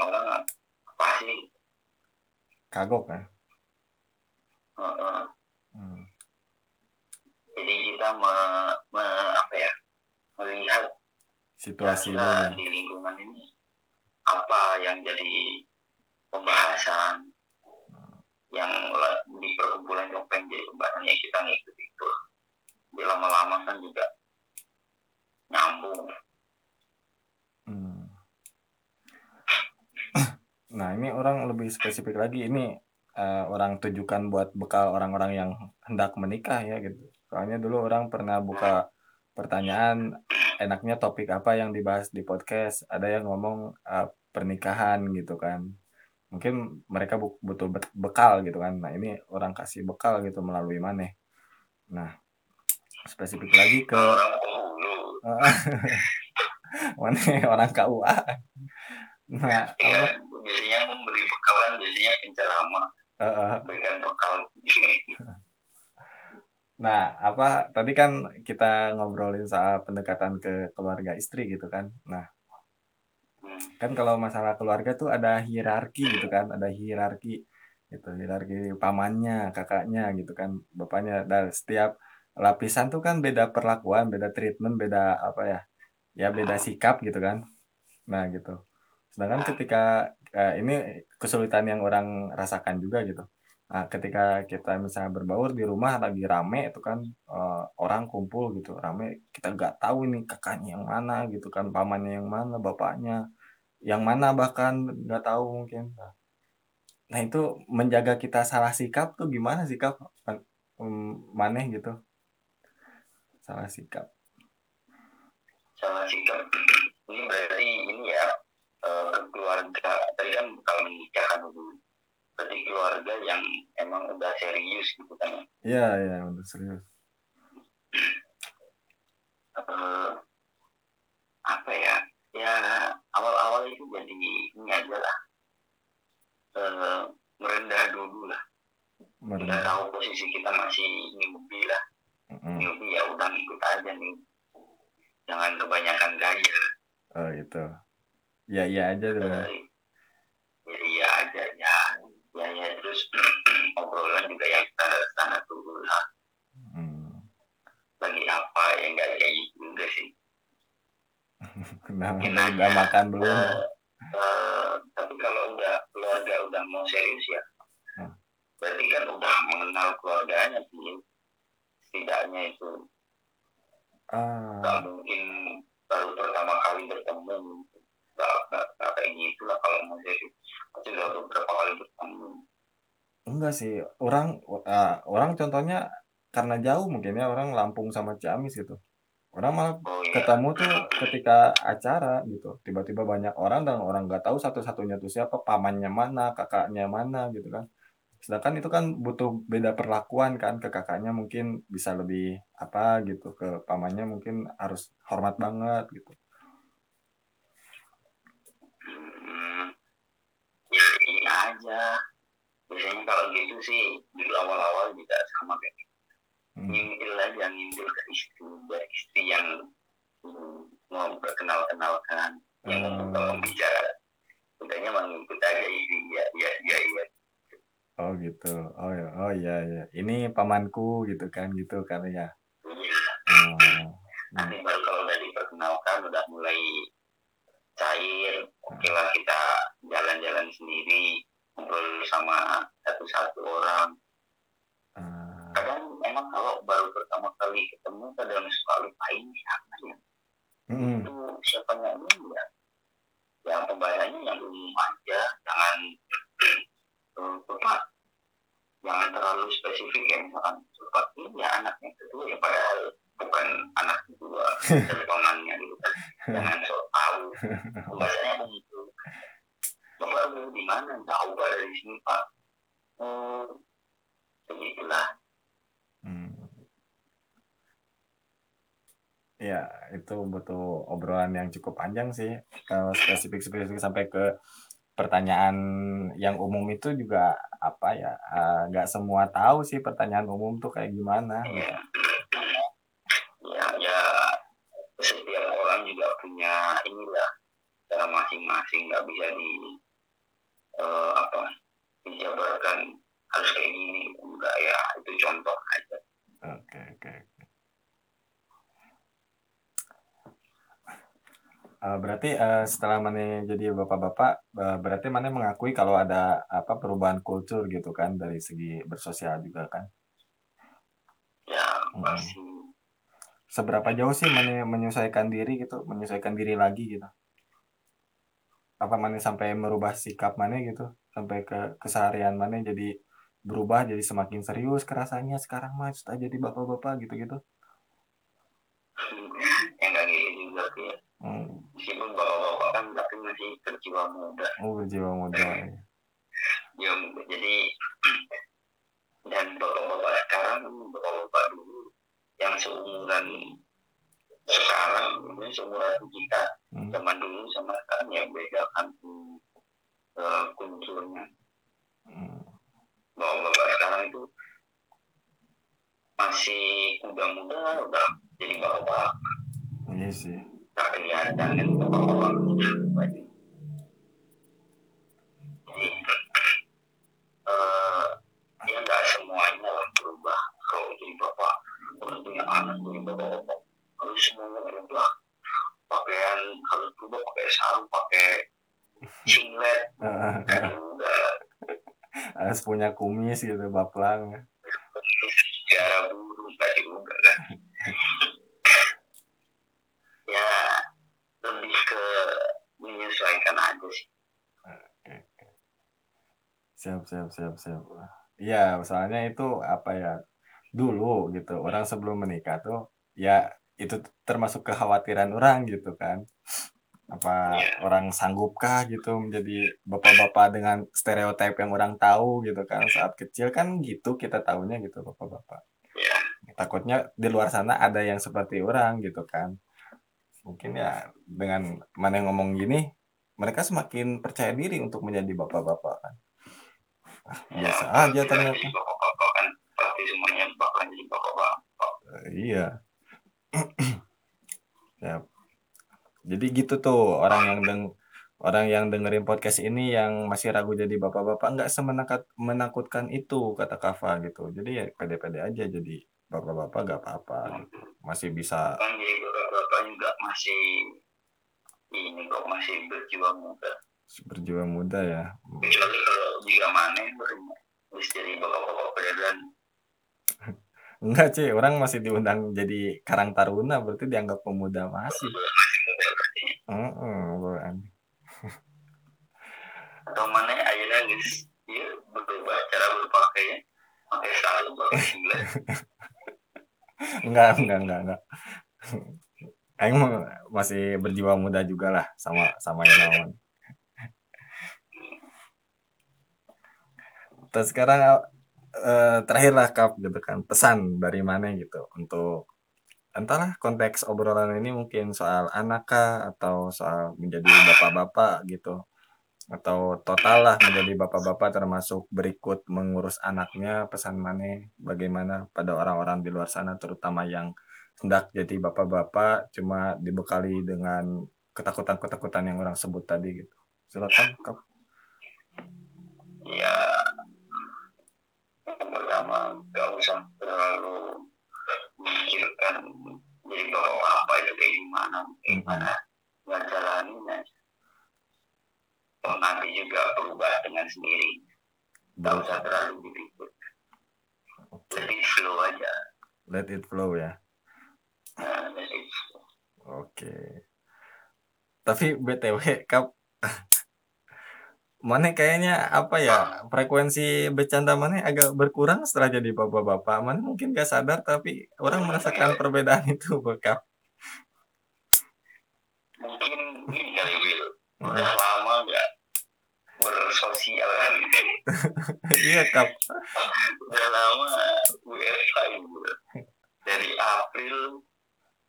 orang apa sih Kagok kan? Heeh. Hmm. jadi kita me, me- apa ya melihat Situasi dulu. di lingkungan ini apa yang jadi pembahasan yang di perkumpulan Jopeng jadi pembahasan yang kita ngikut itu di lama-lama kan juga nyambung Hmm. Nah, ini orang lebih spesifik lagi. Ini eh, orang tujukan buat bekal orang-orang yang hendak menikah ya gitu. Soalnya dulu orang pernah buka pertanyaan, enaknya topik apa yang dibahas di podcast. Ada yang ngomong eh, pernikahan gitu kan. Mungkin mereka bu- butuh be- bekal gitu kan. Nah, ini orang kasih bekal gitu melalui mana. Nah, spesifik lagi ke mana orang KUA. Nah, ya apa? biasanya memberi bekalan biasanya penceramah Eh, eh. berikan bekal Nah, apa tadi kan kita ngobrolin soal pendekatan ke keluarga istri gitu kan. Nah, kan kalau masalah keluarga tuh ada hierarki gitu kan, ada hierarki gitu, hierarki pamannya, kakaknya gitu kan, bapaknya. Dan setiap lapisan tuh kan beda perlakuan, beda treatment, beda apa ya? Ya beda sikap gitu kan. Nah, gitu. Sedangkan ketika eh, ini kesulitan yang orang rasakan juga gitu. Nah, ketika kita misalnya berbaur di rumah lagi rame itu kan eh, orang kumpul gitu rame kita nggak tahu ini kakaknya yang mana gitu kan pamannya yang mana bapaknya yang mana bahkan nggak tahu mungkin. Nah itu menjaga kita salah sikap tuh gimana sikap maneh gitu. Salah sikap. Salah sikap. Ini berarti ini ya eh, keluarga. Tadi kan kalau menikah kan dulu berarti keluarga yang emang udah serius gitu kan iya iya udah serius. Eh, apa ya? Ya awal-awal itu jadi ini aja lah. Eh, merendah dulu lah. Merendah. Tahu posisi kita masih newbie lah. Mm-mm. newbie ya udah ngikut aja nih. Jangan kebanyakan gaya oh itu ya iya aja dulu. Eh, ya aja ya ya terus obrolan juga yang standar standar dulu lah Hmm. lagi apa ya enggak kayak gitu juga sih. Nah udah aja, makan belum? Eh, eh, tapi kalau udah keluarga udah mau serius ya. Hmm. berarti kan udah mengenal keluarganya sih. Setidaknya itu. Ah. nggak mungkin baru pertama kali bertemu. Nggak nggak nggak kayak gitu lah kalau mau serius. Pasti udah beberapa kali bertemu Enggak sih, orang eh, orang contohnya karena jauh mungkin ya orang Lampung sama Ciamis gitu. Orang malah oh iya ketemu tuh ketika acara gitu. Tiba-tiba banyak orang dan orang nggak tahu satu-satunya tuh siapa, pamannya mana, kakaknya mana gitu kan. Sedangkan itu kan butuh beda perlakuan kan ke kakaknya mungkin bisa lebih apa gitu, ke pamannya mungkin harus hormat banget gitu. Hmm, ya ini aja biasanya kalau gitu sih di awal-awal juga sama kayak gitu. Hmm. ngintil aja ngintil ke istri buat istri yang hmm, mau berkenal-kenalkan yang Hmm. membuka pembicara udahnya mengikut aja ini ya ya ya ya Oh gitu. Oh ya, oh iya iya. Ini pamanku gitu kan gitu kan ya. Iya. Oh. Hmm. nanti baru kalau udah diperkenalkan udah mulai cair oke lah kita jalan-jalan sendiri ngobrol sama satu-satu orang. Ah. kadang emang kalau baru pertama kali ketemu kadang suka lupa ini siapa ya. Mm-mm. itu siapanya ini ya? Yang pembahasannya yang umum aja. Jangan uh, bapak jangan terlalu spesifik ya misalkan bapak ini ya anaknya kedua ya padahal bukan anak kedua teleponannya gitu kan. Jangan so tahu. Pembahasannya umum di mana jauh dari sini pak oh begitulah Hmm. Ya, itu butuh obrolan yang cukup panjang sih. Kalau spesifik-spesifik sampai ke pertanyaan yang umum itu juga apa ya? eh, nggak semua tahu sih pertanyaan umum tuh kayak gimana. ya ya ya setiap orang juga punya inilah cara masing-masing nggak bisa di eh, apa dijabarkan harus kayak gini enggak ya itu contoh aja Oke, oke. Eh, berarti eh, setelah mana jadi bapak-bapak, eh, berarti mana mengakui kalau ada apa perubahan kultur gitu kan dari segi bersosial juga kan? ya pasti Seberapa jauh sih mana menyesuaikan diri gitu, menyesuaikan diri lagi gitu? Apa mana sampai merubah sikap mana gitu, sampai ke keseharian mana jadi berubah jadi semakin serius kerasanya sekarang mah sudah jadi bapak-bapak gitu-gitu? yang kayak gitu juga sih ya. Hmm. meskipun bapak-bapak kan tapi masih berjiwa muda Oh berjiwa muda. ya. ya jadi dan bapak-bapak sekarang bapak-bapak dulu yang seumuran sekarang ini seumuran kita Hmm. zaman dulu sama sekarang ya beda kan uh, kulturnya Hmm. bapak-bapak sekarang itu masih muda-muda udah jadi bapak Iya sih. tak kelihatan kan bapak-bapak jadi eh ya nggak semuanya lah berubah kalau jadi bapak kalau punya anak jadi bapak-bapak harus semuanya berubah pakaian harus berubah pakai sarung pakai singlet kan enggak harus punya kumis gitu baplang. Secara buruk enggak juga kan ya lebih ke menyesuaikan aja sih. Siap siap siap siap. Iya soalnya itu apa ya dulu gitu orang sebelum menikah tuh ya itu termasuk kekhawatiran orang gitu kan apa Iya. orang sanggupkah gitu menjadi bapak-bapak dengan stereotip yang orang tahu gitu kan. Saat kecil kan gitu kita tahunya gitu bapak-bapak. Ya takutnya di luar sana ada yang seperti orang gitu kan. Mungkin ya dengan mana yang ngomong gini mereka semakin percaya diri untuk menjadi bapak-bapak kan. Ah, biasa aja ternyata. bapak-bapak kan. Pasti semuanya jadi bapak-bapak. Eh, iya. Ya jadi gitu tuh orang yang deng orang yang dengerin podcast ini yang masih ragu jadi bapak-bapak nggak semenakut menakutkan itu kata Kava gitu. Jadi ya pede-pede aja jadi bapak-bapak nggak apa-apa gitu. masih bisa kan jadi bapak-bapak juga masih ini kok masih berjiwa muda. Berjiwa muda ya. Kecuali kalau jika mana baru harus jadi bapak-bapak beneran enggak sih orang masih diundang jadi Karang Taruna berarti dianggap pemuda masih Heeh, bukan. atau mana akhirnya guys dia berubah cara berpakainya pakai sarung singlet enggak enggak enggak enggak Aing masih berjiwa muda juga lah sama sama yang lawan. Terus sekarang eh, terakhir lah Kap gitu kan pesan dari mana gitu untuk entahlah konteks obrolan ini mungkin soal anak kah atau soal menjadi bapak-bapak gitu. Atau total lah menjadi bapak-bapak termasuk berikut mengurus anaknya pesan mana bagaimana pada orang-orang di luar sana terutama yang hendak jadi bapak-bapak cuma dibekali dengan ketakutan-ketakutan yang orang sebut tadi gitu. Silakan ya pertama gak usah terlalu memikirkan jadi bapak apa itu kayak gimana gimana nggak jalanin aja Toh nanti juga berubah dengan sendiri. Gak usah terlalu dipikir let it flow aja. Let it flow ya. Nah, let it flow. oke. Tapi btw Kap Mana kayaknya apa ya frekuensi bercanda mana agak berkurang setelah jadi bapak-bapak. Mana mungkin gak sadar tapi orang merasakan perbedaan itu bekap. Mungkin ini kali Will. Udah lama gak bersosial kan iya kap. Udah lama WFH Dari April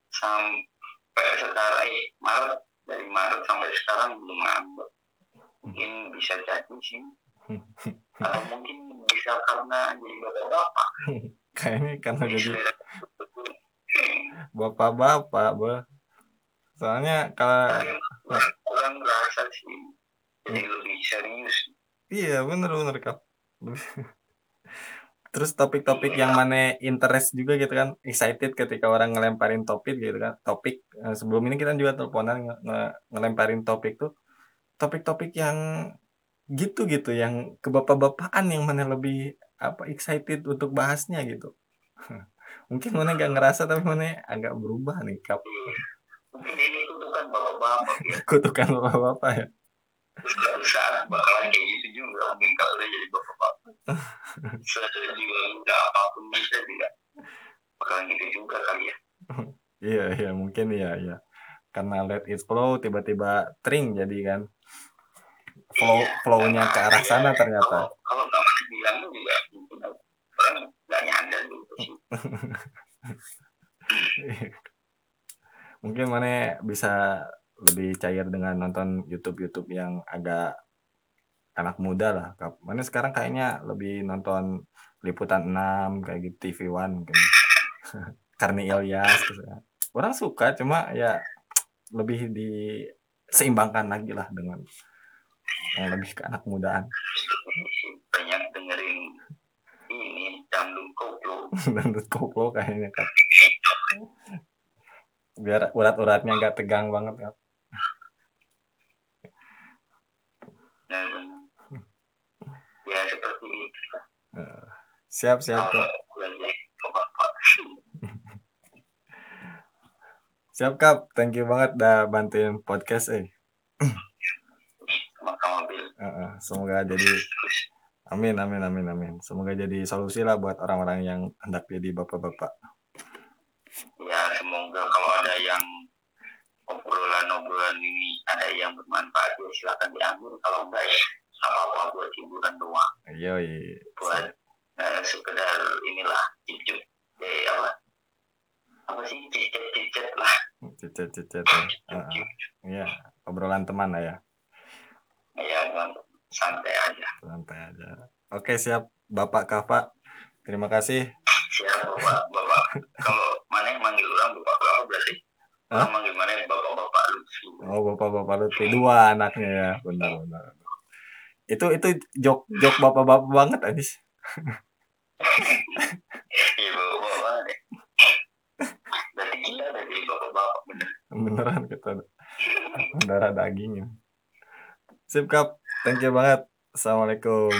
sampai sekarang eh, Maret dari Maret sampai sekarang belum ngambek mungkin bisa jadi sih. Atau mungkin bisa karena jadi bapak-bapak. Kayaknya karena jadi bapak-bapak bah soalnya kalau orang merasa sih. Jadi lebih serius. Iya bener-bener kap terus topik-topik yang mana interest juga gitu kan excited ketika orang ngelemparin topik gitu kan topik eh, sebelum ini kita juga teleponan nge nge ngelemparin topik tuh topik-topik yang gitu-gitu yang kebapak-bapakan yang mana lebih apa excited untuk bahasnya gitu. Mungkin mana nggak ngerasa tapi mana agak berubah nih kap mungkin ini kutukan bapak-bapak ya. Kutukan bapak-bapak ya. Suatu saat bakalan kayak gitu juga mungkin kalau udah jadi bapak-bapak. Juga nggak apa pun bisa juga. Bakalan gitu juga kali ya. Iya iya mungkin iya iya. Karena let it flow tiba-tiba tring jadi kan flow iya, flownya ke arah sana ternyata kalau nggak masih bilang juga mungkin orang nggak nyadar gitu sih mungkin mana bisa lebih cair dengan nonton YouTube YouTube yang agak anak muda lah. Mana sekarang kayaknya lebih nonton liputan 6 kayak gitu TV One kan. Karni Ilyas gitu. Orang suka cuma ya lebih diseimbangkan lagi lah dengan yang lebih ke anak mudaan. Banyak dengerin ini dangdut koplo. dangdut koplo kayaknya kan. Biar urat-uratnya nggak tegang banget kan. ya seperti itu siap siap kok siap kap thank you banget udah bantuin podcast eh semoga jadi amin amin amin amin. Semoga jadi solusi lah buat orang-orang yang hendak jadi bapak-bapak. Ya semoga kalau ada yang obrolan-obrolan ini ada yang bermanfaat ya silakan diambil. Kalau enggak ya apa buat hiburan doang. Iya iya. Buat uh, sekedar inilah cicip eh apa? Apa sih cicet cicet lah. Cicet ya. Uh, iya obrolan teman lah ya iya santai aja. Santai aja. Oke siap bapak kafa terima kasih. Siap bapak. Bapak kalau mana yang manggil orang bapak kafa berarti? Hah? manggil mana bapak bapak Lutfi? Oh bapak bapak Lutfi. Dua anaknya ya. Benar benar. Itu itu jok jok bapak-bapak banget Adis iya bapak banget ya. Dari bapak-bapak bener. Beneran kita darah dagingnya sip kap. Thank you banget. Assalamualaikum